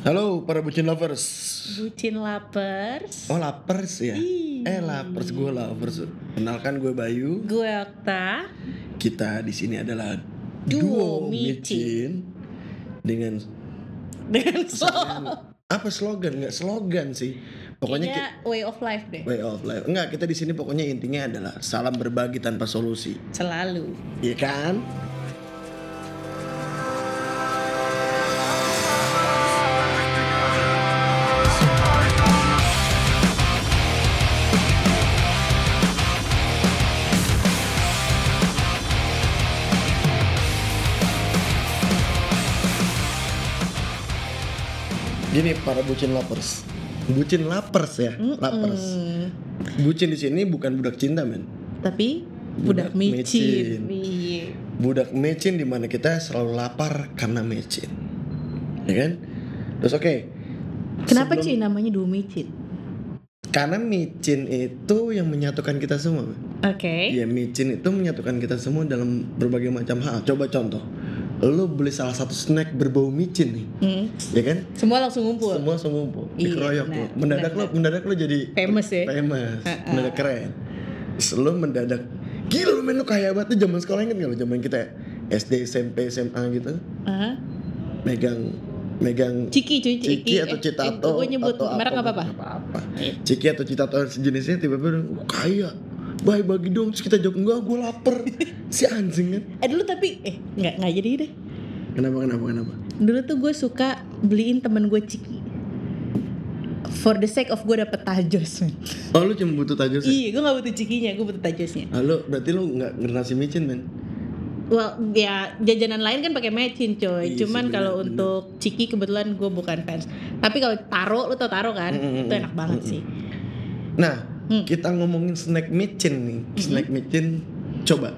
Halo para bucin lovers. Bucin lapers. Oh lapers ya? Ih. Eh lapers gue lovers. Kenalkan gue Bayu. Gue Okta. Kita di sini adalah Duo duo micin. dengan Dengan slow. apa slogan? Nggak slogan sih. Pokoknya Kayaknya way of life deh. way of life. Enggak, kita di sini pokoknya intinya adalah salam berbagi tanpa solusi. Selalu. Iya kan? Gini para bucin lapers. Bucin lapers ya, lapers. Hmm, Bucin di sini bukan budak cinta, men. tapi Budak budak micin. micin. Iya. budak mecin di mana kita selalu lapar karena mecin ya kan terus oke Kenapa Sebelum- sih namanya duo micin? karena micin itu yang menyatukan kita semua Oke. ya micin itu menyatukan kita semua dalam berbagai macam hal coba contoh lu beli salah satu snack berbau micin nih Hmm. ya kan Semua langsung ngumpul. semua langsung ngumpul Iya, dikeroyok benar, lu mendadak benar, lu mendadak lu jadi Famous ya. famous Ha-ha. mendadak keren lu mendadak gila lu men lu kaya banget tuh zaman sekolah inget gak lu zaman kita SD SMP SMA gitu Aha. megang megang Ciki cuy, ciki. Ciki atau Eh, Citato Gue nyebut atau merek apa, nggak apa-apa. nggak apa-apa. Ciki atau Citato sejenisnya tiba-tiba bilang, "Wah, kaya Baik bagi dong Terus kita jawab Enggak gue lapar Si anjing kan Eh dulu tapi eh nggak nggak jadi deh. Kenapa kenapa kenapa Dulu tuh gue suka beliin temen gue ciki. For the sake of gue dapet tajos men. Oh lu cuma butuh tajos ya? Iya, gue gak butuh cikinya, gue butuh tajosnya. Ah, lu berarti lu gak generasi micin men Well, ya jajanan lain kan pakai mecin coy. Iya Cuman kalau untuk ciki kebetulan gue bukan fans. Tapi kalau taro, lu tau taro kan? Mm, mm, Itu mm, enak banget sih. Nah Hmm. kita ngomongin snack micin nih Snack micin Coba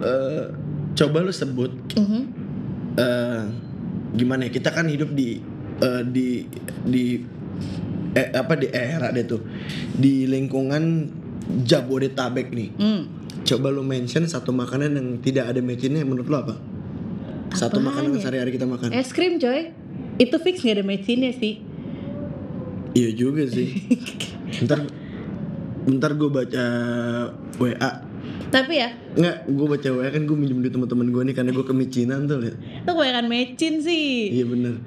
Eh, Coba lu sebut Mhm. eh gimana ya kita kan hidup di eh, di di eh, apa di era deh tuh di lingkungan Jabodetabek nih Hmm. coba lu mention satu makanan yang tidak ada mecinnya menurut lo apa satu Apaan makanan yang ya? sehari-hari kita makan Es krim coy. Itu fix gak ada mecinnya sih. iya juga sih ntar ntar gue baca WA Tapi ya, nggak gue baca WA kan gue minjem duit teman-teman gue nih karena gue kemicinan tuh liat. Itu kebanyakan mecin sih. iya bener.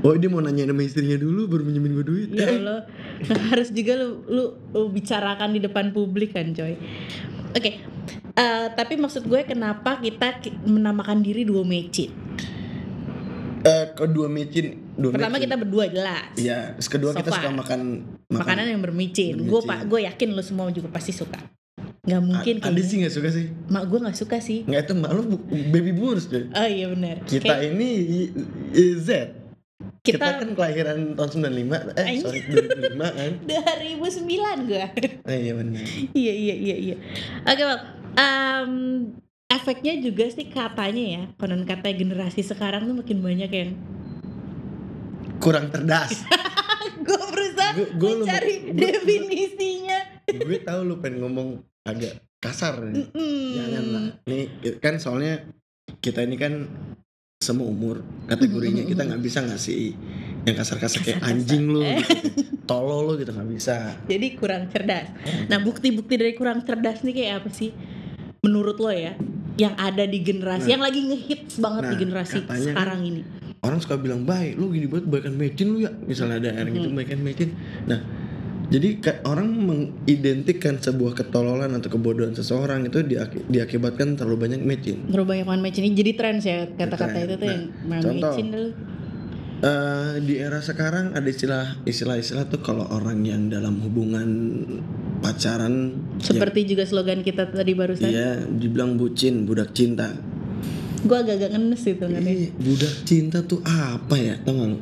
Oh dia mau nanya sama istrinya dulu baru minjemin gue duit. Ya Eh, Allah, harus juga lu, lu, lu bicarakan di depan publik kan coy. Oke, eh, tapi maksud gue kenapa kita ki- menamakan diri duo mecin? eh, kedua micin dua Pertama kita berdua jelas. Iya, terus kedua kita So suka far. makan Makanan yang bermicin. Bermicin. Gue pak, gue yakin lu semua juga pasti suka. Gak mungkin A- kayaknya. sih nggak suka sih? Mak gue gak suka sih. Nggak itu malu baby boomers deh. Oh iya benar. Kita Kayak ini Z. Kita, kita, kan kelahiran tahun 95 eh sorry 2005 kan. 2009 gue. Eh, iya benar. iya iya iya iya. Oke bang. Em, efeknya juga sih katanya ya konon katanya generasi sekarang tuh makin banyak yang Kurang cerdas. gue berusaha Gua- gua lu- mencari gua- definisinya Gue tahu lu pengen ngomong agak kasar nih. Mm. Jangan lah. Nih kan soalnya kita ini kan semua umur kategorinya kita nggak bisa ngasih yang kasar-kasar kayak anjing lu gitu. tolol lu gitu nggak bisa jadi kurang cerdas nah bukti-bukti dari kurang cerdas nih kayak apa sih menurut lo ya yang ada di generasi yang lagi ngehits banget di nah, generasi katanya sekarang ini orang suka bilang baik lu gini banget baikan mecin lu ya. Misalnya ada orang gitu baikan mecin nah jadi orang mengidentikan sebuah ketololan atau kebodohan seseorang itu diaki- diakibatkan terlalu banyak mecin terlalu banyak main match ini jadi tren ya kata-kata itu tuh Nah, yang main contoh. dulu. Eh, di era sekarang ada istilah istilah-istilah tuh kalau orang yang dalam hubungan pacaran seperti juga slogan kita tadi barusan. Iya, dibilang bucin, budak cinta. Gue agak-agak ngenes itu kan Ih, budak cinta tuh apa ya? Tau gak lu?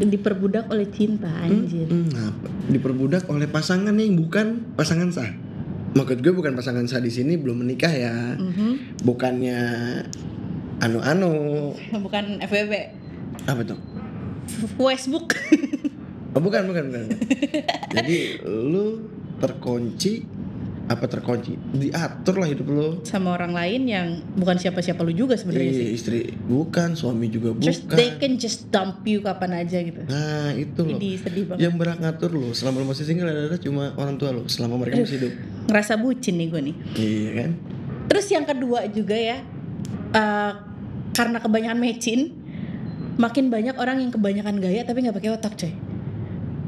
diperbudak oleh cinta anjir Hmm, apa? Diperbudak oleh pasangan yang bukan pasangan sah. Maksud gue bukan pasangan sah di sini belum menikah ya. Mhm. Bukannya anu-anu. bukan FWB Apa tuh? Facebook Oh, bukan, bukan, bukan. Jadi lu terkunci apa terkunci? Diatur lah hidup lo sama orang lain yang bukan siapa-siapa lu juga sebenarnya sih. Iya, istri bukan suami juga Terus bukan. they can just dump you kapan aja gitu. Nah itu loh. Jadi sedih banget. Yang berhak ngatur lo selama lo masih single adalah cuma orang tua lo selama mereka masih hidup. Ngerasa bucin nih gue nih. Iya kan? Terus yang kedua juga ya eh, Karena kebanyakan mecin Makin banyak orang yang kebanyakan gaya tapi nggak pakai otak coy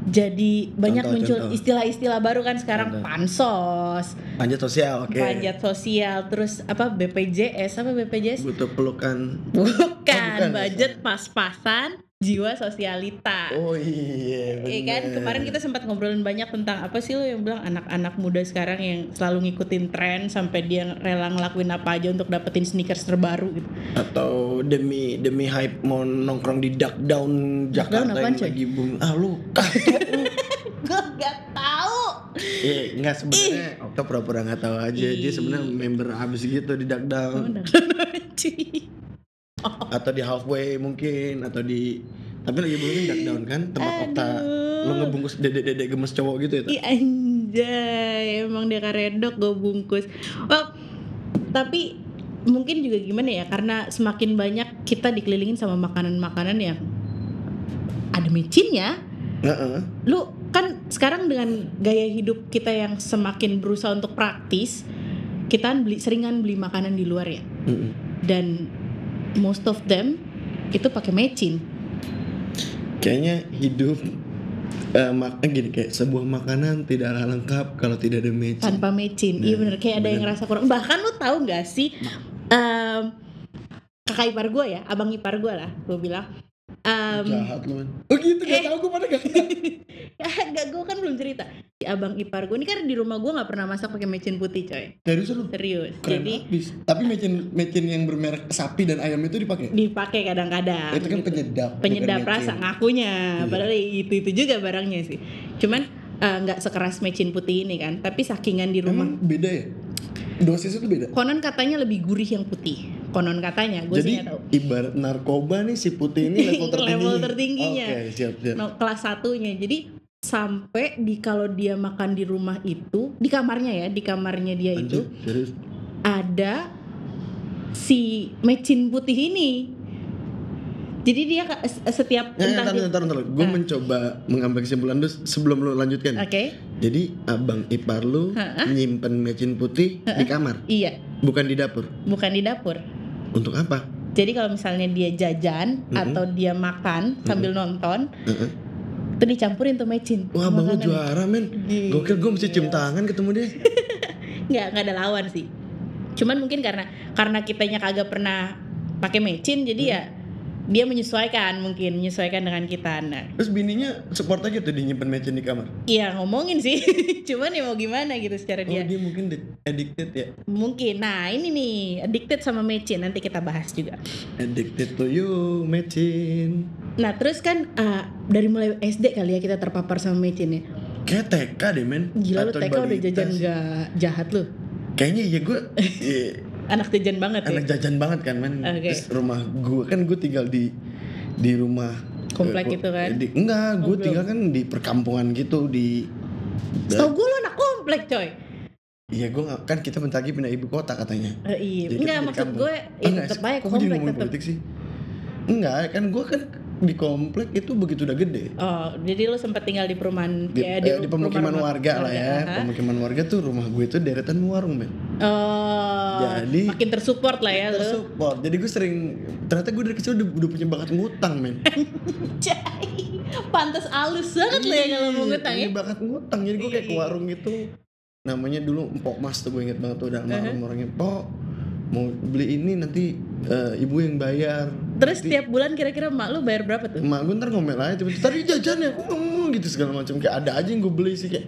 Jadi banyak Contoh, muncul istilah-istilah baru kan sekarang Contoh. Pansos, panjat sosial oke. Panjat sosial, terus apa BPJS, apa BPJS? butuh pelukan. Bukan, bukan, budget pas-pasan, jiwa sosialita. oh iya Iya kan bener. kemarin kita sempat ngobrolin banyak tentang apa sih lo yang bilang anak-anak muda sekarang yang selalu ngikutin tren sampai dia rela ngelakuin apa aja untuk dapetin sneakers terbaru gitu. atau demi demi hype mau nongkrong di duck down Jakarta apaan, yang coy? lagi boom ah lu Gue gak tahu. Iya, enggak sebenarnya Okta pura-pura nggak tahu aja. Dia sebenarnya member abis gitu di Duck Down atau di halfway mungkin atau di tapi lagi booming Duck Down kan tempat Okta Aduh. lo ngebungkus dedek-dedek gemes cowok gitu ya. Ih anjay, emang dia karedok gue bungkus. Oh, tapi mungkin juga gimana ya karena semakin banyak kita dikelilingin sama makanan-makanan yang ada micinnya Heeh. lu kan sekarang dengan gaya hidup kita yang semakin berusaha untuk praktis kita kan beli seringan beli makanan di luar ya Mm-mm. dan most of them itu pakai mecin. Kayaknya hidup eh mak eh, gini kayak sebuah makanan tidaklah lengkap kalau tidak ada mecin. tanpa mecin. Iya bener. Kayak ada yang ngerasa kurang. Bahkan lu tahu nggak sih em, kakak ipar gue ya abang ipar gue lah gue bilang em, Jahat lu. Oh gitu gak Eh. tahu gue pada gak ya gak gue kan belum cerita si abang ipar gue ini kan di rumah gue nggak pernah masak pakai mecin putih coy Serius lu? serius Keren jadi abis. Tapi mecin mecin yang bermerek sapi dan ayam itu dipakai. dipakai kadang-kadang itu kan gitu. penyedap. penyedap rasa ngakunya Iya. padahal itu itu juga barangnya sih cuman eh, nggak sekeras mecin putih ini kan tapi sakingan di rumah Emang beda ya? Dosisnya tuh beda. konon katanya lebih gurih yang putih konon katanya gue Jadi sih tahu ibarat narkoba nih si putih ini level tertinggi. Level tertingginya. Oke, siap, siap. no, kelas satunya jadi sampai di kalau dia makan di rumah itu di kamarnya ya di kamarnya dia itu Anjir, serius. ada si mecin putih ini jadi dia setiap Ya, ya, entah ntar, dia- ntar, ntar, Gue Ah. mencoba mengambil kesimpulan dulu sebelum lu lanjutkan. oke Jadi abang ipar lu Ha-ha. nyimpen mecin putih di kamar, iya bukan di dapur. bukan di dapur Untuk apa? jadi kalau misalnya dia jajan Mm-mm. atau dia makan sambil nonton Heeh. itu dicampurin tuh mecin Wah, abang lu juara, men. Gila. Gokil, gue mesti cium tangan ketemu dia. nggak nggak ada lawan sih cuman mungkin karena karena kitanya kagak pernah pakai mecin jadi ya dia menyesuaikan mungkin menyesuaikan dengan kita nah Terus bininya support aja tuh dia nyimpen mecin di kamar. iya ngomongin sih. Cuman ya mau gimana gitu secara Oh, dia. dia mungkin di- addicted ya. mungkin. Nah ini nih addicted sama mecin nanti kita bahas juga. Addicted to you, mecin. nah terus kan ah, dari mulai SD kali ya kita terpapar sama mecin ya? Kayak TK deh, men. gila lu TK udah jajan gak jahat lu. Kayaknya iya gue anak jajan banget ya anak jajan banget kan men. Oke. Terus rumah gue kan gue tinggal di di rumah Komplek eh, gitu kan? di- enggak, gue Oh, tinggal kan di perkampungan gitu di Tau gue lu anak komplek coy Iya gue nggak kan kita bentar lagi pindah ibu kota katanya. Eh, iya Jadi enggak maksud kampung. gue Ah, ya enggak tetep aja komplek tetep politik sih? Enggak kan gue kan di komplek itu begitu udah gede. Oh, jadi lu sempat tinggal di perumahan Di, ya, eh, ru- di pemukiman rumah-rumah warga lah ya. aha. Pemukiman warga tuh rumah gue tuh deretan warung men. Oh, Jadi- makin tersupport lah ya lu. Tersupport. Jadi gue sering ternyata gue dari kecil udah, udah punya bakat ngutang men. Pantas alus banget lo ya kalau mau ngutang ya. Ini bakat ngutang. Jadi gue kayak ke Iya. warung gitu. Namanya dulu Empok Mas tuh gue inget banget tuh udah Uh-huh. almarhum orangnya. Pok mau beli ini nanti eh, ibu yang bayar. Terus Nanti- tiap bulan kira-kira mak lu bayar berapa tuh? Emak gue ntar ngomel aja tiba-tiba tadi jajan ya mm, gitu segala macam kayak ada aja yang gue beli sih kayak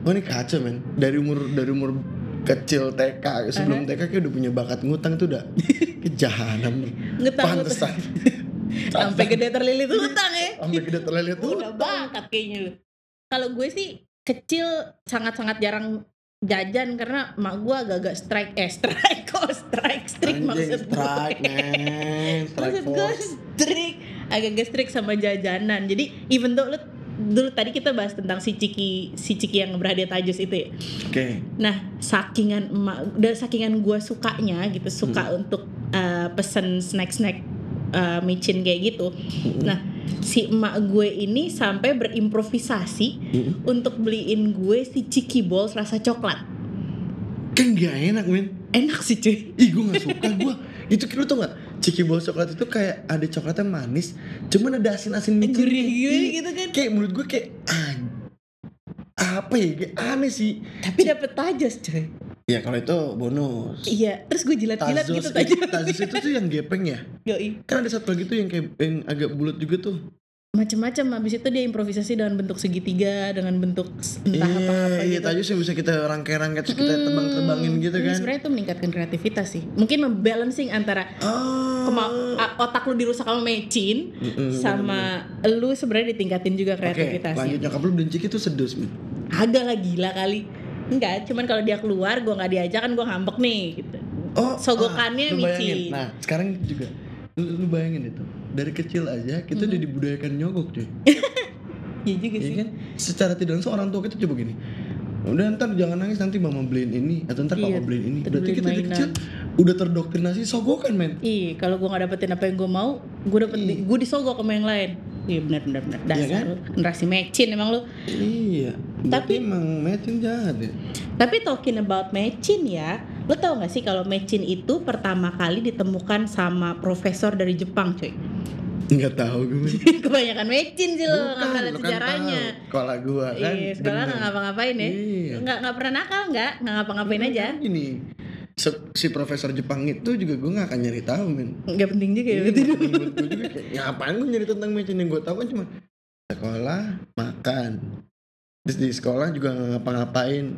oh ini kacau men dari umur dari umur kecil TK sebelum TK kayak udah punya bakat ngutang tuh udah kejahanan nih Ngutang pantesan Sampai gede terlilit utang ya. sampai gede terlilit tuh Udah bakat kayaknya lu. Kalau gue sih kecil sangat-sangat jarang jajan karena mak gue agak-agak strike eh strike kok strike strict Anjing, maksud gue. strike man strike maksud gue strict agak-agak strict sama jajanan jadi even though lu dulu tadi kita bahas tentang si Ciki si Ciki yang berhadiah tajus itu ya. Oke. Nah, sakingan emak dan sakingan gua sukanya gitu, suka untuk uh, pesen snack-snack uh, micin kayak gitu. Nah, si emak gue ini sampai berimprovisasi Mm-mm. untuk beliin gue si Ciki Balls rasa coklat. Kan gak enak men. Enak sih cuy. Ih gue gak suka gue Itu lu tau gak Ciki bol coklat itu kayak ada coklatnya manis Cuman ada asin-asin micin Gurih gitu, kan. Kayak menurut gue kayak an- Apa ya kayak aneh sih Tapi dapet tajos cuy. Ya kalau itu bonus Iya, terus gue jilat-jilat gitu itu, tajos. Tazos itu tuh yang gepeng ya Yoi. Kan ada satu lagi tuh yang kayak yang agak bulat juga tuh Macem-macem habis itu dia improvisasi dengan bentuk segitiga, dengan bentuk entah Iya apa-apa iya gitu. yang bisa kita rangkai-rangkai Terus kita tebang-tebangin gitu Hmm, kan Sebenarnya itu meningkatkan kreativitas sih. Mungkin membalancing antara Oh kema- otak lu dirusak sama mecin Mm-mm, sama lu sebenarnya ditingkatin juga Oke lanjut kreativitasnya. nyokap lu ciki tuh sedus men Agak lah gila kali. Enggak, cuman kalau dia keluar gua nggak diajak kan gua ngambek nih gitu. Oh, Sogokannya bayangin. micin. Nah, sekarang juga lu, lu bayangin itu. Dari kecil aja kita udah dibudayakan nyogok, cuy. Iya juga Iya sih. kan? Secara tidak langsung orang tua kita coba gini. Udah ntar jangan nangis nanti mama beliin ini atau ntar Iya, papa beliin ini. Berarti kita dari kecil udah terdoktrinasi sogokan, men. Ih, kalau gua nggak dapetin apa yang gua mau, gua dapet Iya. gua disogok sama yang lain. Iya benar benar benar. Dasar kan? lu generasi mecin emang lu. Iya. Tapi- emang Metin jahat ya. Tapi talking about mecin ya, lo tau gak sih kalau mecin itu pertama kali ditemukan sama profesor dari Jepang cuy Enggak tahu gue. Kebanyakan mecin sih lo, nggak pernah ada sejarahnya. Sekolah gua kan. Iya, sekolah bener. nggak ngapa-ngapain ya Iya. Nggak, nggak pernah nakal nggak, nggak ngapa-ngapain aja Gini, se- si profesor Jepang itu juga gue gak akan nyari tahu men Nggak penting juga ya Iya, berarti gue juga kayak ngapain gue nyari tentang mecin yang gue tahu kan cuma sekolah makan di sekolah juga ngapa-ngapain.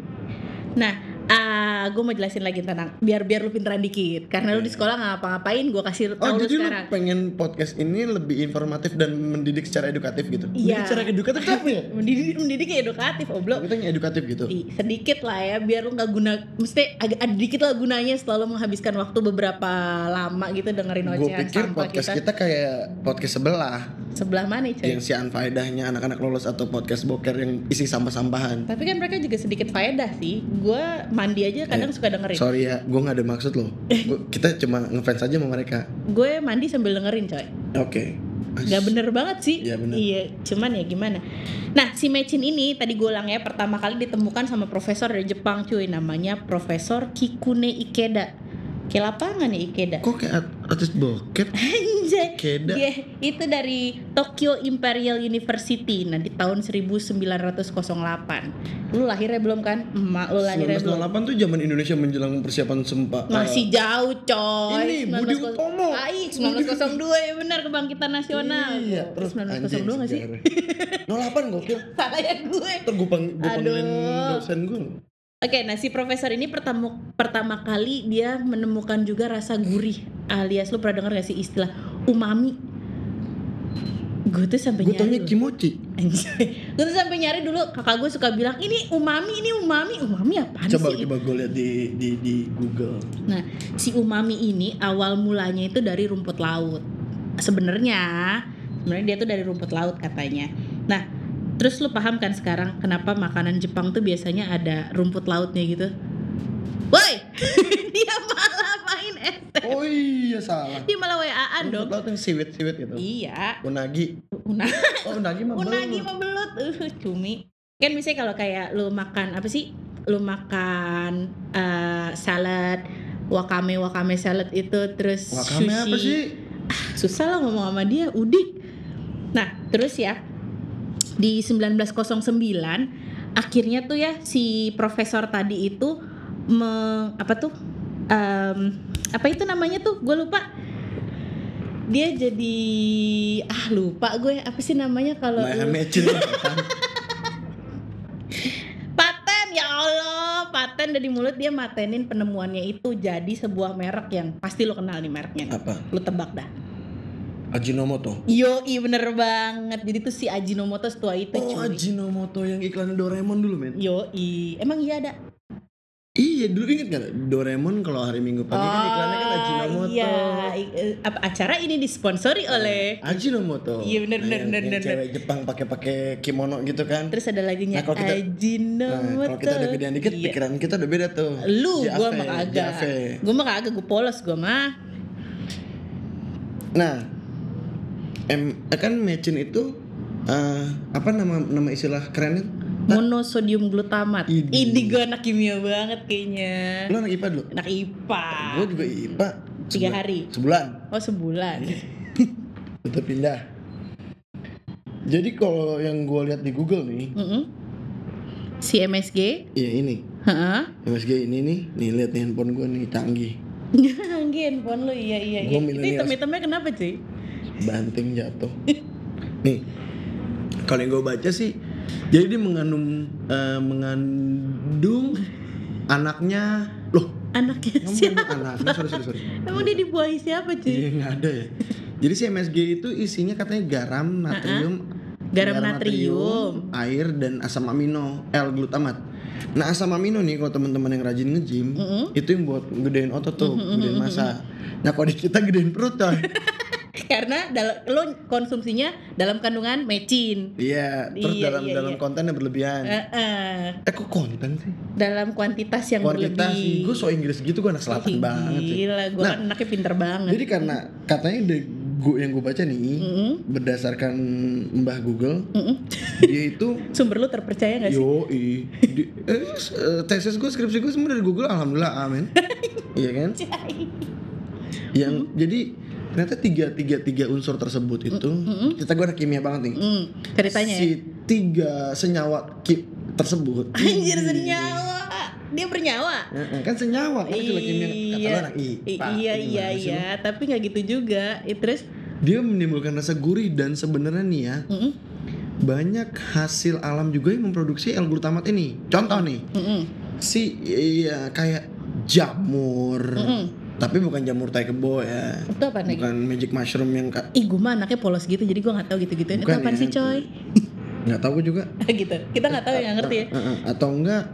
Nah, ah, gue mau jelasin lagi tentang biar biar lu pinteran dikit. Karena lu di sekolah nggak ngapa-ngapain, gue kasih oh tahu lu jadi sekarang. lu pengen podcast ini lebih informatif dan mendidik secara edukatif gitu? Iya. Secara edukatif apa ya? Mendidik mendidik ya edukatif oblok kita yang edukatif gitu. Ih, sedikit lah ya biar lu nggak guna mesti agak ada dikit lah gunanya setelah lu menghabiskan waktu beberapa lama gitu dengerin gue ocehan pikir sampah podcast kita. kita. kayak podcast sebelah sebelah mana coy yang si anfaedahnya anak-anak lolos atau podcast boker yang isi sampah-sampahan. Tapi kan mereka juga sedikit faedah sih. Gue mandi aja kadang suka dengerin. Eh, sorry ya gue nggak ada maksud loh. Gua- kita cuma ngefans aja sama mereka. Gue mandi sambil dengerin coy. Oke. Nggak bener banget sih. Iya, bener. iya cuman ya gimana. Nah si mecin ini tadi gue ulang ya pertama kali ditemukan sama profesor dari Jepang cuy. Namanya Profesor Kikune Ikeda kayak lapangan ya Ikeda kok kayak art- artis bokep Anjay. Ikeda. Dia itu dari Tokyo Imperial University. Nah, di tahun 1908. Lu lahirnya belum kan? Emak lu lahirnya belum. 1908 tuh zaman Indonesia menjelang persiapan sempa Masih jauh, coy. Ini, Budi 19 Utomo. Ai, 1902 ya benar kebangkitan nasional. Iya, Oh, terus 1902 enggak sih? 08 gokil. Salah ya gue. Ntar gue pang, gua panggilin dosen gue. Oke, nah si profesor ini pertama pertama kali dia menemukan juga rasa gurih alias lu pernah dengar gak sih istilah umami? Gue tuh sampai Gue nyari. taunya loh. kimochi. Gue tuh sampai nyari dulu kakak gue suka bilang ini umami, ini umami, umami Coba sih? coba gue lihat di di di Google. Nah, si umami ini awal mulanya itu dari rumput laut. Sebenarnya, sebenarnya dia tuh dari rumput laut katanya. Nah, terus lu paham kan sekarang kenapa makanan Jepang tuh biasanya ada rumput lautnya gitu? Woi, dia malah main SM. Oh iya salah. Dia malah WA-an Rumput dong. laut yang siwit-siwit gitu. Iya. Unagi. Una Oh unagi mah unagi mah belut. Uh, cumi. Kan misalnya kalau kayak lu makan apa sih? Lu makan eh, salad wakame wakame salad itu terus Wakame sushi. apa sih? susah lah ngomong sama dia udik nah terus ya di 1909 akhirnya tuh ya si profesor tadi itu meng, apa tuh em, apa itu namanya tuh gue lupa. Dia jadi ah lupa gue apa sih namanya kalau Nah, paten ya Allah paten dari mulut dia matenin penemuannya itu jadi sebuah merek yang pasti lo kenal nih mereknya. Apa? lo tebak dah Ajinomoto. Yo, bener banget. Jadi tuh si Ajinomoto setua itu Oh cuy. Ajinomoto yang iklan Doraemon dulu men. Yo, emang iya ada. Iya dulu inget gak Doraemon kalau hari Minggu pagi kan iklannya kan Ajinomoto. iya I- eh, apa acara ini disponsori oleh Ajinomoto. Iya, bener, bener, yang- bener, yang bener. Cewek Jepang pakai-pakai kimono gitu kan. terus ada lagunya Nah, kalau kita- Ajinomoto Nah, kalau kita udah gedean dikit, Iya. pikiran kita udah beda tuh. lu Jave, gua mah kagak Jave. gua mah kagak gua polos gua mah Nah, em, kan mecin itu eh, apa nama nama istilah kerennya? monosodium glutamat Idi. ini gua anak kimia banget kayaknya Lo anak IPA dulu? anak IPA Gue juga IPA. tiga Sebulan- hari Sebulan. oh sebulan Kita pindah. Jadi kalau yang gue lihat di Google nih, Mm-mm. si MSG ya ini, Heeh. MSG ini nih, nih lihat nih handphone gue nih canggih, Anggi handphone lu iya iya iya. Itu hitam-hitamnya kenapa cuy? Banting jatuh. nih, kalau yang gue baca sih, jadi dia mengandung eh, mengandung anaknya, loh, Anaknya kamu siapa? anaknya, sorry sorry sorry. Emang dia dibuahi siapa cuy? Iya nggak ada ya. Jadi si MSG itu isinya katanya garam, natrium, Garam natrium. air dan asam amino, L-glutamat. Nah asam amino nih kalau teman-teman yang rajin nge-gym, Mm-mm. itu yang buat gedein otot tuh, gedein massa. Nah kalau di kita gedein perut coy. Karena dalam lo konsumsinya dalam kandungan mecin. Iya, terus Iya, dalam iya, dalam iya. konten yang berlebihan. Eh, eh, Eh kok konten sih? dalam kuantitas yang Kuantitas berlebih. gue so Inggris gitu gue anak selatan Ih, banget sih. Gila, gue Nah, anaknya pinter banget. Jadi karena katanya dari gua yang gue baca nih, Mm-mm. berdasarkan Mbah Google, Mm-mm. dia itu Sumber lu terpercaya gak sih? Yo, i. Di, eh, eh, tesis gue, skripsi gue semua dari Google, alhamdulillah, amin. iya kan? Yang jadi ternyata tiga tiga tiga unsur tersebut itu, kita gue anak kimia banget nih. Mm, ceritanya ya. Si tiga senyawa ki tersebut. Anjir senyawa. Dia bernyawa. Kan senyawa kan istilah kimia kata Iya, anak I- IPA. iya, iya, iya. Tapi nggak gitu juga. Terus, Dia menimbulkan rasa gurih dan sebenarnya nih ya mm-mm, banyak hasil alam juga yang memproduksi L-glutamat ini. Contoh nih, mm-mm, si iya kayak jamur. mm-mm. Tapi bukan jamur tai kebo ya. Itu apa lagi? Bukan magic mushroom yang ka- Ih, gue mah anaknya polos gitu, jadi gue nggak tahu gitu-gitu. Itu apaan ya. sih, coy? nggak tahu gue juga. gitu. Kita nggak tahu yang ngerti ya. Eh, eh, Atau enggak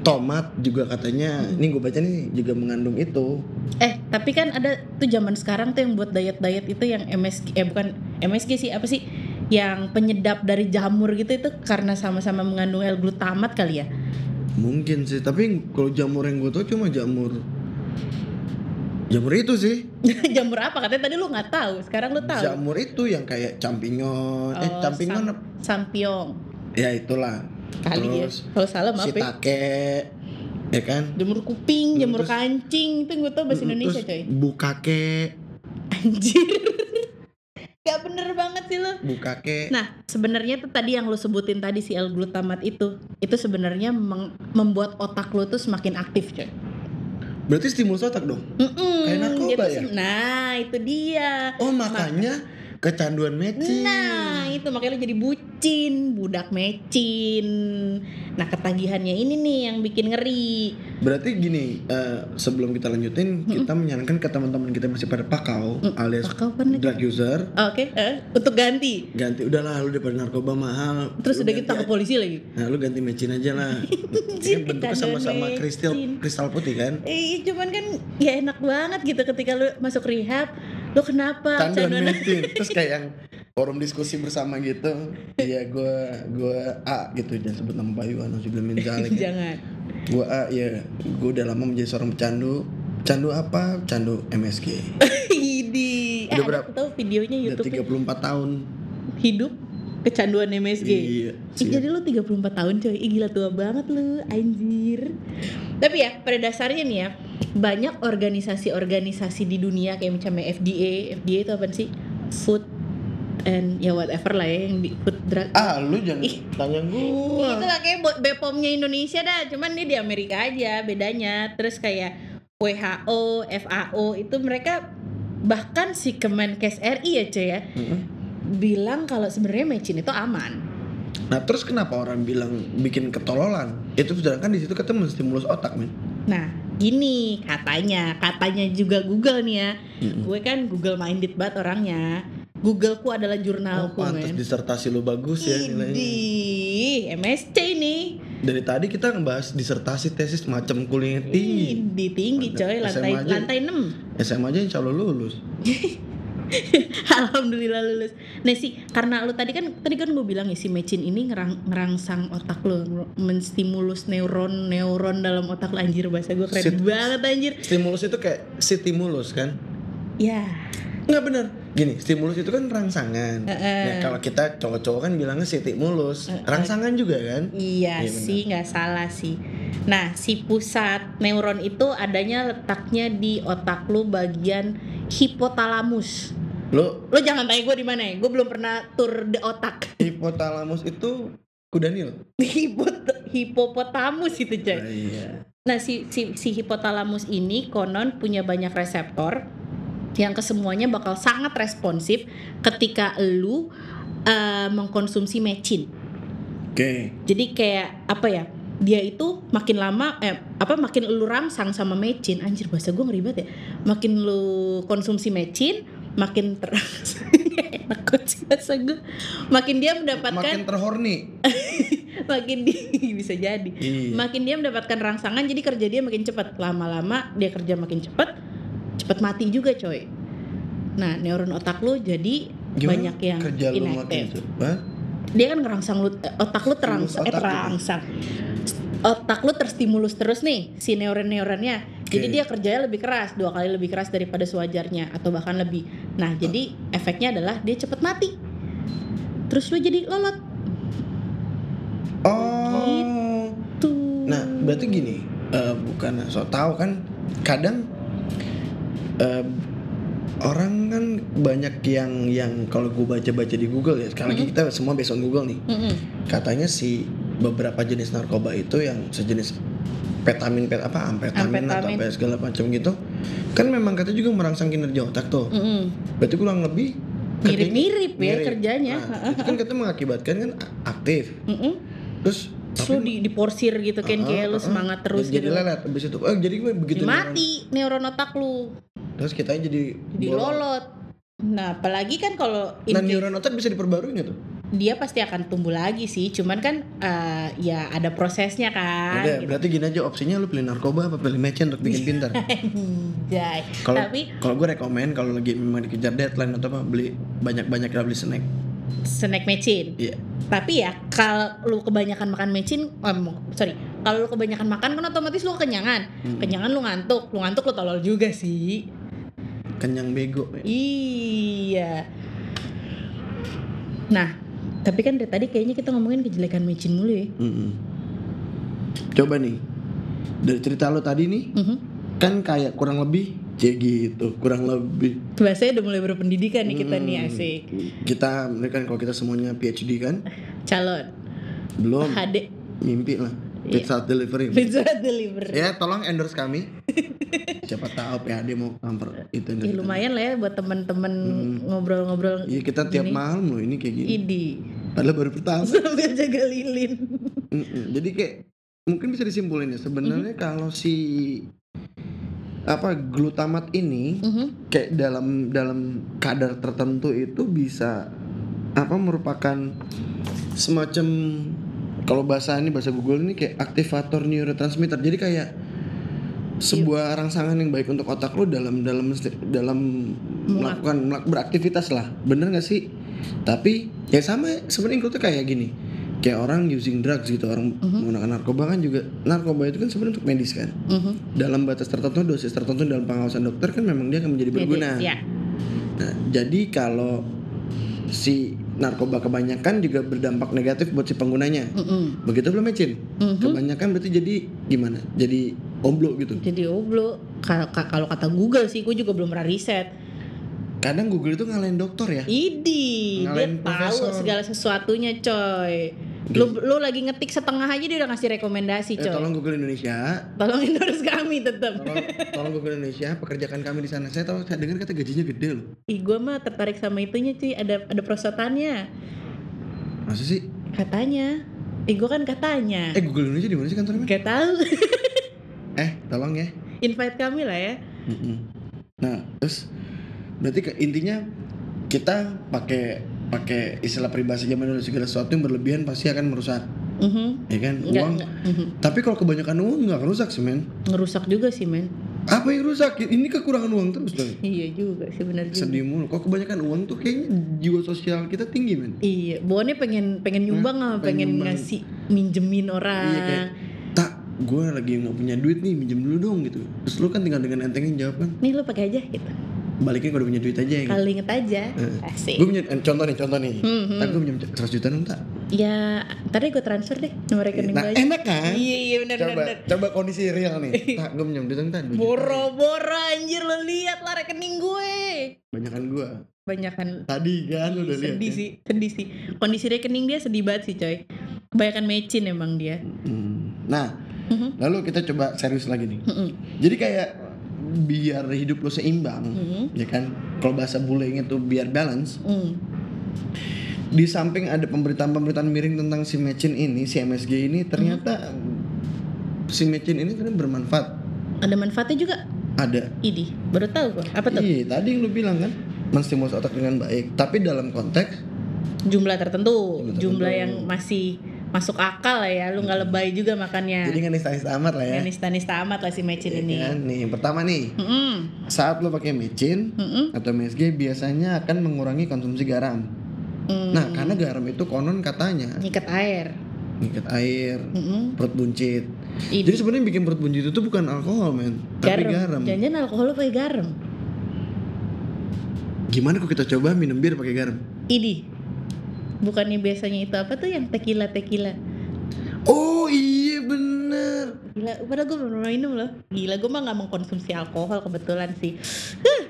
tomat juga katanya. Ini gue baca nih juga mengandung itu. Eh, tapi kan ada tuh zaman sekarang tuh yang buat diet-diet itu yang MSG eh bukan MSG sih, apa sih? Yang penyedap dari jamur gitu itu karena sama-sama mengandung L-glutamat kali ya. Mungkin sih, tapi kalau jamur yang gue tahu cuma jamur Jamur itu sih. jamur apa? Katanya tadi lu nggak tahu, sekarang lu tahu. Jamur itu yang kayak champignon. eh, Oh, champignon sam- apa? sampiong. Ya itulah. Kali Terus ya. Kalau salah maaf ya. ya kan? Jamur kuping, jamur Terus- kancing, itu gue tau bahasa Indonesia Terus coy. Bukake, Anjir. Gak bener banget sih lo. bukake. Nah, sebenarnya tuh tadi yang lo sebutin tadi si L-glutamat itu, itu sebenarnya membuat otak lo tuh semakin aktif, coy. Berarti stimulus otak dong. Mm-mm, Kayak narkoba ya? Nah, itu dia. Oh makanya kecanduan mecin. Nah, itu makanya lo jadi bucin, budak mecin. Nah, ketagihannya ini nih yang bikin ngeri. Berarti gini, eh, sebelum kita lanjutin, kita menyarankan ke teman-teman kita masih pada pakau alias Pakau drug user, Oke, eh, untuk ganti. ganti udahlah lu daripada narkoba mahal. Terus udah kita tangkap aja. polisi lagi. Nah, lu ganti mecin aja lah. Ini bentuknya sama-sama kristal kristal putih kan? Eh, cuman kan ya enak banget gitu ketika lu masuk rehab. Lu kenapa? Canduan- mecin. Terus kayak yang forum diskusi bersama gitu. Iya, gua gua A gitu jangan sebut nama Bayu anu sebelum zalik. ya. Jangan. Gua A ya, gua udah lama menjadi seorang pecandu. Candu apa? Candu MSG. Idi. Eh, Udah berapa? tahu videonya Udah YouTube 34 tahun. hidup kecanduan MSG. Iya. Ih, jadi lu 34 tahun coy, Ih, gila tua banget lu, anjir Tapi ya, pada dasarnya nih ya Banyak organisasi-organisasi di dunia kayak misalnya FDA FDA itu apa sih? Food and ya whatever lah ya yang di food drug Ah, lu jangan tanya gua. Itu lah kayak buat BPOM-nya Indonesia dah, cuman dia di Amerika aja bedanya. Terus kayak WHO, FAO itu mereka bahkan si Kemenkes RI ya cuy ya Mm-mm. bilang kalau sebenarnya mecin itu aman. Nah, terus kenapa orang bilang bikin ketololan? Itu sedangkan di situ kata menstimulus otak, men. Nah, gini katanya, katanya juga Google nih ya. Mm-mm. Gue kan Google minded banget orangnya. Googleku adalah Oh, jurnalku, pantas men. disertasi lu bagus ya nilainya. Idih, MSC nih. dari tadi kita ngebahas disertasi tesis macam kuliah tinggi. Di tinggi coy, lantai SMA aja. lantai 6. SMA aja insya Allah lulus. Alhamdulillah lulus. Nah sih, karena lu tadi kan tadi kan gue bilang ya si mecin ini ngerang, ngerangsang otak lu, menstimulus neuron neuron dalam otak lu anjir bahasa gue keren Sit- banget anjir. Stimulus itu kayak stimulus kan? Ya, Nggak bener. Gini, stimulus itu kan rangsangan. Heeh. Ya, kalau kita cowok-cowok kan bilangnya stimulus. Rangsangan juga kan? iya benar. sih nggak salah sih. Nah si pusat neuron itu adanya letaknya di otak lu bagian hipotalamus. Lo Lo jangan tanya gue di mana ya, gue belum pernah tur di otak. hipotalamus itu kuda nil. Hipot hipopotamus itu coy. Ah, iya. Nah, si, si, si hipotalamus ini konon punya banyak reseptor yang kesemuanya bakal sangat responsif ketika lu eh, mengkonsumsi mecin. Oke. Jadi kayak apa ya? Dia itu makin lama eh apa makin lu rangsang sama mecin, anjir bahasa gue ngeri banget ya. Makin lu konsumsi mecin, makin ter banget sih bahasa gue. Makin dia mendapatkan Makin terhorny. makin di bisa jadi Iya. makin dia mendapatkan rangsangan jadi kerja dia makin cepat lama-lama dia kerja makin cepat cepat mati juga coy nah neuron otak lu jadi banyak yang kerja lu makin cepat? dia kan ngerangsang lu eh, otak lu terangsang eh otak lu. terangsang otak lu terstimulus terus nih si neuron-neuronnya jadi Oke. dia kerjanya lebih keras dua kali lebih keras daripada sewajarnya atau bahkan lebih nah jadi efeknya adalah dia cepet mati terus lu jadi lolot Oh. tuh Nah, berarti gini, eh, bukan so tahu kan kadang eh, orang kan banyak yang yang kalau gue baca-baca di Google ya, sekali lagi kita semua based on Google nih. Mm-mm. Katanya si beberapa jenis narkoba itu yang sejenis petamin pet apa amfetamin, atau Amfetamin. apa segala macam gitu kan memang katanya juga merangsang kinerja otak tuh Mm-mm. berarti kurang lebih Mirip-mirip ya mirip. kerjanya. nah, itu kan katanya mengakibatkan kan aktif Mm-mm. terus Terus lu di, diporsir gitu kan Ah, kayak lu semangat terus jadi gitu. lelet abis itu oh jadi gue begitu mati neuron otak lu. terus kita jadi Jadi lolot. Nah, apalagi kan kalau nah neuron otak bisa diperbarui nggak tuh dia pasti akan tumbuh lagi sih. Cuman kan eh, ya ada prosesnya kan. Oke, gitu. berarti gini aja opsinya lu pilih narkoba apa pilih mecen untuk bikin pintar kalau Tapi kalau gue rekomen kalau lagi memang dikejar deadline atau apa beli banyak banyak beli snack snack mecin. iya Tapi ya kalau lu kebanyakan makan mecin, eh, sorry, kalau lu kebanyakan makan kan otomatis lu kenyangan. Hmm. Kenyangan lu ngantuk, lu ngantuk lu tolol juga sih. kenyang bego ya. Iya. Nah, tapi kan dari tadi kayaknya kita ngomongin kejelekan mecin mulu ya. Mm-mm. Coba nih dari cerita lo tadi nih Mhm. kan kayak kurang lebih kayak gitu kurang lebih Bahasanya udah mulai berpendidikan nih kita nih Hmm. asik. kita kan kalau kita semuanya PhD kan Calon belum HD mimpi lah. Pizza Hut delivery pizza deliver. ya tolong endorse kami siapa tahu PhD mau kamper itu Ya lumayan lah ya buat temen-temen Hmm. ngobrol-ngobrol Iya kita tiap Gini. malam loh ini kayak gini idi padahal baru pertama sambil jaga lilin. Jadi kayak mungkin bisa disimpulin ya sebenarnya Mhm. kalau si apa glutamat ini Mhm. kayak dalam dalam kadar tertentu itu bisa apa merupakan semacam kalau bahasa ini bahasa Google ini kayak aktivator neurotransmitter. Jadi kayak sebuah rangsangan yang baik untuk otak lo dalam dalam dalam melakukan melak- beraktivitas lah. Bener gak sih? Tapi ya sama sebenarnya itu kayak gini. Kayak orang using drugs gitu, orang menggunakan narkoba kan juga narkoba itu kan sebenarnya untuk medis kan. Mhm. Dalam batas tertentu, dosis tertentu dalam pengawasan dokter kan memang dia akan menjadi berguna. Ya. Nah, jadi kalau si narkoba kebanyakan juga berdampak negatif buat si penggunanya. Mhm. Begitu belum mecin? Mhm. Kebanyakan berarti jadi gimana? Jadi omblo gitu. Jadi oblo kalau kata Google sih gue juga belum pernah riset. Kadang Google itu ngalahin dokter ya. Idi, dia Ngalahin tahu profesor. segala sesuatunya, coy. Lu lu lagi ngetik setengah aja dia udah ngasih rekomendasi, Eh, coy. tolong Google Indonesia. Tolong endorse kami tetap. Tolong, tolong Google Indonesia, pekerjakan kami di sana. Saya tahu, saya dengar kata gajinya gede loh. Ih, gue mah tertarik sama itunya cuy, ada ada prosotannya. Masa sih? Katanya. Ih, gue kan katanya. Eh Google Indonesia di mana sih kantornya? Gak tahu. Eh, tolong ya. Invite kami lah ya. Mm-mm. Nah, terus berarti ke, intinya kita pakai pakai istilah peribahasa zaman dulu segala sesuatu yang berlebihan pasti akan merusak. Mhm. ya kan Nggak, uang nggak. Mhm. tapi kalau kebanyakan uang nggak rusak sih men Ngerusak juga sih men. apa yang rusak ini kekurangan uang terus dong Iya juga sih benar juga. sedih mulu kalau kebanyakan uang tuh kayaknya jiwa sosial kita tinggi men Iya, bawaannya pengen pengen nyumbang apa Pengen pengen, nyumbang. ngasih minjemin orang. iya kayak tak gue lagi nggak punya duit nih minjem dulu dong gitu terus lu kan tinggal dengan entengnya jawab kan Nih lu pakai aja gitu. Balikin kalau udah punya duit aja ya Kalau inget aja. gue Asik. punya eh, contoh nih contoh nih Hmm, hmm. gue punya 100 juta tak Ya, tadi gue transfer deh nomor rekening nah aja. enak kan Iya, iya benar coba benar. coba kondisi real nih tak gue punya duit tak dua juta. Boro-boro anjir lo lihat lah rekening gue. banyakan gue Banyakan tadi kan udah lihat sedih kan? sih, sedih sih. Kondisi rekening dia sedih banget sih coy. Kebanyakan mecin emang dia. Hmm. nah Mhm. lalu kita coba serius lagi nih Mhm. jadi kayak biar hidup lo seimbang Mhm. ya kan kalau bahasa bullying itu biar balance Hmm. di samping ada pemberitaan-pemberitaan miring tentang si Mecin ini si MSG ini ternyata si Mecin ini ternyata bermanfaat Ada manfaatnya juga. ada Idi, baru tahu gue. Apa tuh? iya tadi yang lu bilang kan menstimulus otak dengan baik tapi dalam konteks Jumlah tertentu, Jumlah jumlah tertentu. yang masih masuk akal lah ya. Lu nggak lebay juga makannya. jadi nggak nista amat lah ya Yang nista-nista amat lah si mecin Ya ini. kan? nih yang pertama nih Mm-mm. saat lo pakai Mecin Mm-mm. atau MSG biasanya akan mengurangi konsumsi garam Mm. nah karena garam itu konon katanya Nyikat air. ngikat air Mm-mm. perut buncit Idi. jadi sebenarnya bikin perut buncit itu bukan alkohol men tapi garam Jangan alkohol pakai garam. gimana kok kita coba minum bir pakai garam Idi. Bukannya biasanya itu apa tuh yang tequila tequila. oh iya bener Gila, padahal gue belum minum loh. Gila, gue mah gak mengkonsumsi alkohol kebetulan sih.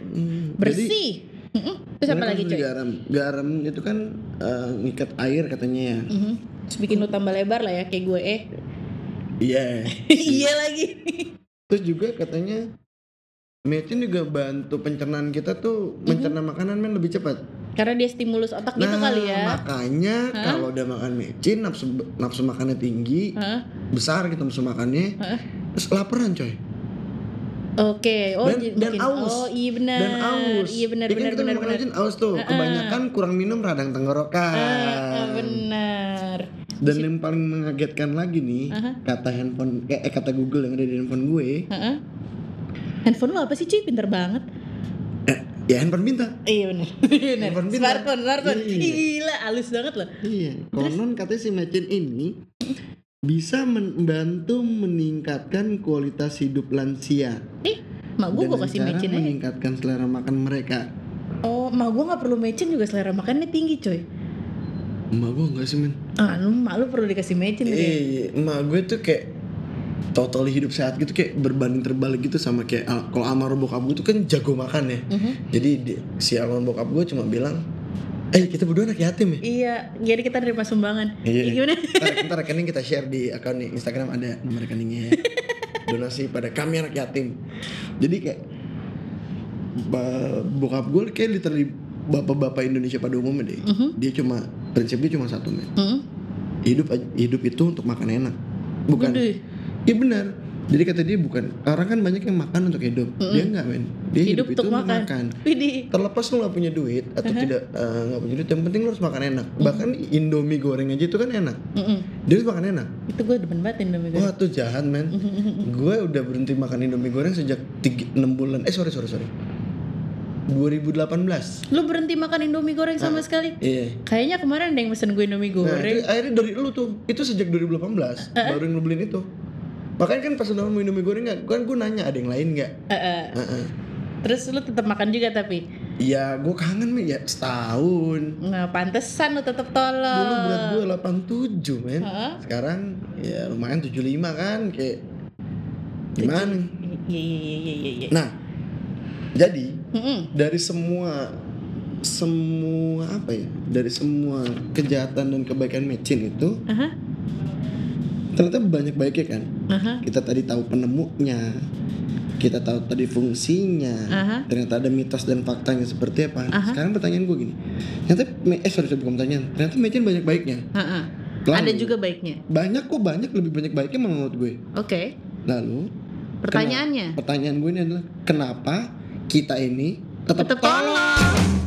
Hmm, jadi Bersih. Mm-mm. Terus apa lagi coy? garam garam itu kan eh, ngikat air katanya ya Mhm. Terus bikin lu tambah lebar lah ya kayak gue eh. iya iya lagi. terus juga katanya Mecin juga bantu pencernaan kita tuh mencerna makanan men lebih cepat. Karena dia stimulus otak gitu nah, kali ya. makanya kalau udah makan mecin nafsu nafsu makannya tinggi, Hah? besar gitu nafsu makannya, Hah? terus laparan coy. Oke, oh Dan- dan bikin- aus. Oh iya benar. Dan aus. Iya benar Ya kan benar kita benar makan benar. aus tuh. Kebanyakan kurang minum radang tenggorokan. Ah, ah, benar. Dan yang paling mengagetkan lagi nih, Aha. kata handphone eh, kata Google yang ada di handphone gue, Heeh. Handphone lo apa sih cuy? Pinter banget. Eh, ya handphone bintang. Iya benar. Handphone pintar. Smartphone, smartphone. Iya. Gila, halus banget loh. Iya, konon katanya si mecin ini bisa membantu meningkatkan kualitas hidup lansia Ih, mak gue gue dengan kasih mecin aja. meningkatkan selera makan mereka. Oh, mak gue nggak perlu mecin juga selera makannya tinggi coy. Emak gue enggak sih men Ah, lu mak lu perlu dikasih mecin deh. Eh, emak gue tuh kayak totally hidup sehat gitu kayak berbanding terbalik gitu sama kayak al- kalau almarhum bokap gue tuh kan jago makan ya. Mhm. Jadi di- si almarhum bokap gue cuma bilang, eh kita berdua anak yatim ya. Iya, jadi kita nerima sumbangan. Iya. Gimana? Ntar, ntar rekening kita share di akun Instagram ada nomor rekeningnya. Donasi pada kami anak yatim. Jadi kayak bokap gue kayak literally bapak-bapak Indonesia pada umumnya deh. Mhm. Dia cuma prinsipnya cuma satu men. Hmm? Hidup hidup itu untuk makan enak. Bukan. Iya benar. Jadi kata dia bukan orang kan banyak yang makan untuk hidup. Dia enggak men. Dia hidup, Hidup itu makan. makan. Terlepas lu gak punya duit atau tidak eh, nggak punya duit, yang penting lu harus makan enak. Bahkan Indomie goreng aja itu kan enak. Mm-mm. Dia harus makan enak. Itu gue demen banget Indomie goreng. Wah tuh jahat men Gue udah berhenti makan Indomie goreng sejak 6 bulan Eh sorry sorry sorry 2018 Lu berhenti makan Indomie goreng sama sekali? Iya Kayaknya kemarin ada yang mesen gue Indomie Nah goreng. itu akhirnya dari lu tuh Itu sejak 2018 Baru yang lu beliin itu Makanya kan pas lu mau Indomie goreng gak Kan gue nanya ada yang lain gak Eh, eh. Heeh. Terus lu tetap makan juga tapi Ya gue kangen men ya setahun nggak pantesan lu tetap Dulu berat tolong. gue 87 men Heeh. Sekarang ya lumayan 75 kan Kayak Gimana Iya iya iya iya iya. Nah Jadi Mm-mm. dari semua semua apa ya dari semua kejahatan dan kebaikan mecin itu Aha. Ternyata banyak baiknya kan Aha. kita tadi tahu penemunya kita tahu tadi fungsinya Aha. ternyata ada mitos dan faktanya seperti apa Aha. sekarang pertanyaan gue gini ternyata eh sorry bukan pertanyaan ternyata mecin banyak baiknya Ha-ha. Lalu- Ada juga baiknya. banyak kok banyak lebih banyak baiknya menurut gue Oke. lalu Pertanyaannya. pertanyaan gue ini adalah kenapa kita ini tetap, Tetap tolong.